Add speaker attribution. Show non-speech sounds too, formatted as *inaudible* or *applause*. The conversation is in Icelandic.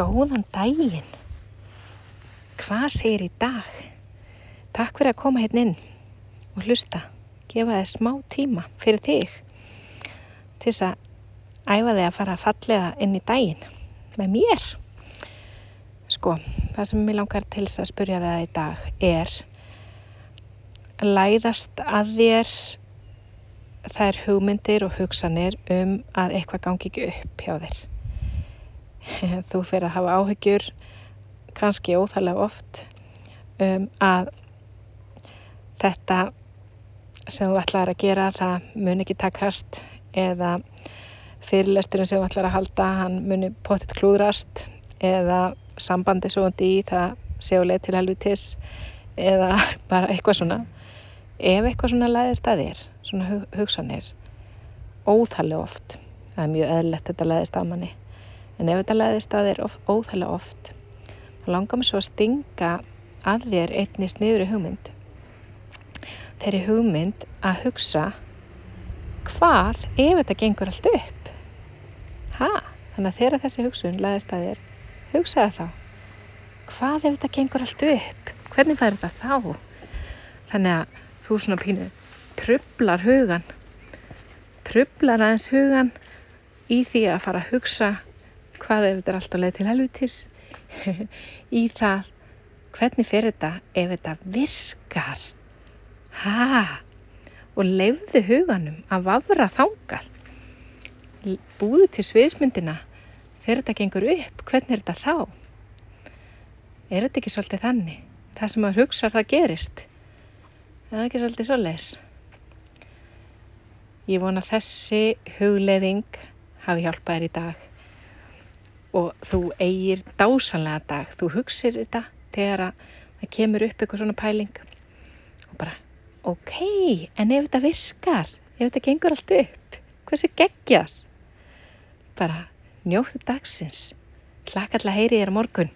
Speaker 1: Góðan daginn. Hvað segir í dag? Takk fyrir að koma hérna inn og hlusta. Gefa þér smá tíma fyrir þig. Til þess að æfa þig að fara fallega inn í daginn með mér. Sko, það sem ég langar til þess að spurja það í dag er læðast að þér þær hugmyndir og hugsanir um að eitthvað gangi ekki upp hjá þér. *laughs* Þú fyrir að hafa áhyggjur kannski óþægilega oft um að þetta sem þú ætlar að gera það mun ekki takast eða fyrirlesturinn sem þú ætlar að halda hann muni potið klúðrast eða sambandi svo í það séuleg til helvitis eða *laughs* bara eitthvað svona. Ef eitthvað svona læðist að þér svona hugsanir óþægilega oft það er mjög eðlert þetta læðist að manni en ef þetta læðist að þér óþægilega oft þá langar mér svo að stinga að þér einni sniðuri hugmynd. Þeirri hugmynd að hugsa hvað ef þetta gengur allt upp? Ha, þannig að þegar þessi hugsun læðist að þér hugsaði þá hvað ef þetta gengur allt upp? Hvernig fær þetta þá? Þannig að þú svona pínu trublar hugan trublar aðeins hugan í því að fara að hugsa hvað ef þetta er alltaf leið til helvitis? *laughs* Í það hvernig fer þetta ef þetta virkar? Ha? Og leifðu huganum að vafra þángar búðu til sviðsmyndina. Þegar þetta gengur upp hvernig er þetta þá? Er þetta ekki svolítið þannig? Það sem að hugsa það gerist. Er það ekki svolítið svo les ég vona þessi hugleðing hafi hjálpað þér í dag og þú eigir dásanlega dag. Þú hugsir þetta þegar það kemur upp eitthvað svona pæling. Og bara ok, en ef þetta virkar ef þetta gengur allt upp hversu geggjar bara njóttu dagsins. Hlakka alltaf að heyri þér morgun